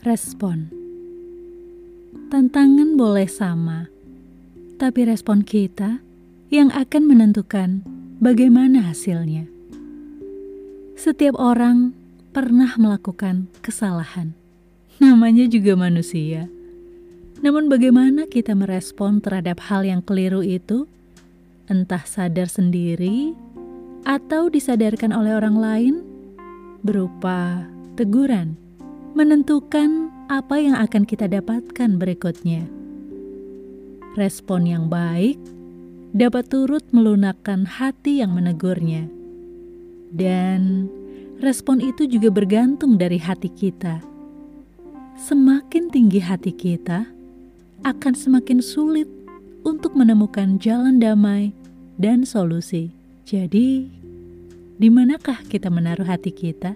Respon tantangan boleh sama, tapi respon kita yang akan menentukan bagaimana hasilnya. Setiap orang pernah melakukan kesalahan, namanya juga manusia. Namun, bagaimana kita merespon terhadap hal yang keliru itu, entah sadar sendiri atau disadarkan oleh orang lain, berupa teguran menentukan apa yang akan kita dapatkan berikutnya. Respon yang baik dapat turut melunakkan hati yang menegurnya, dan respon itu juga bergantung dari hati kita. Semakin tinggi hati kita, akan semakin sulit untuk menemukan jalan damai dan solusi. Jadi, di manakah kita menaruh hati kita?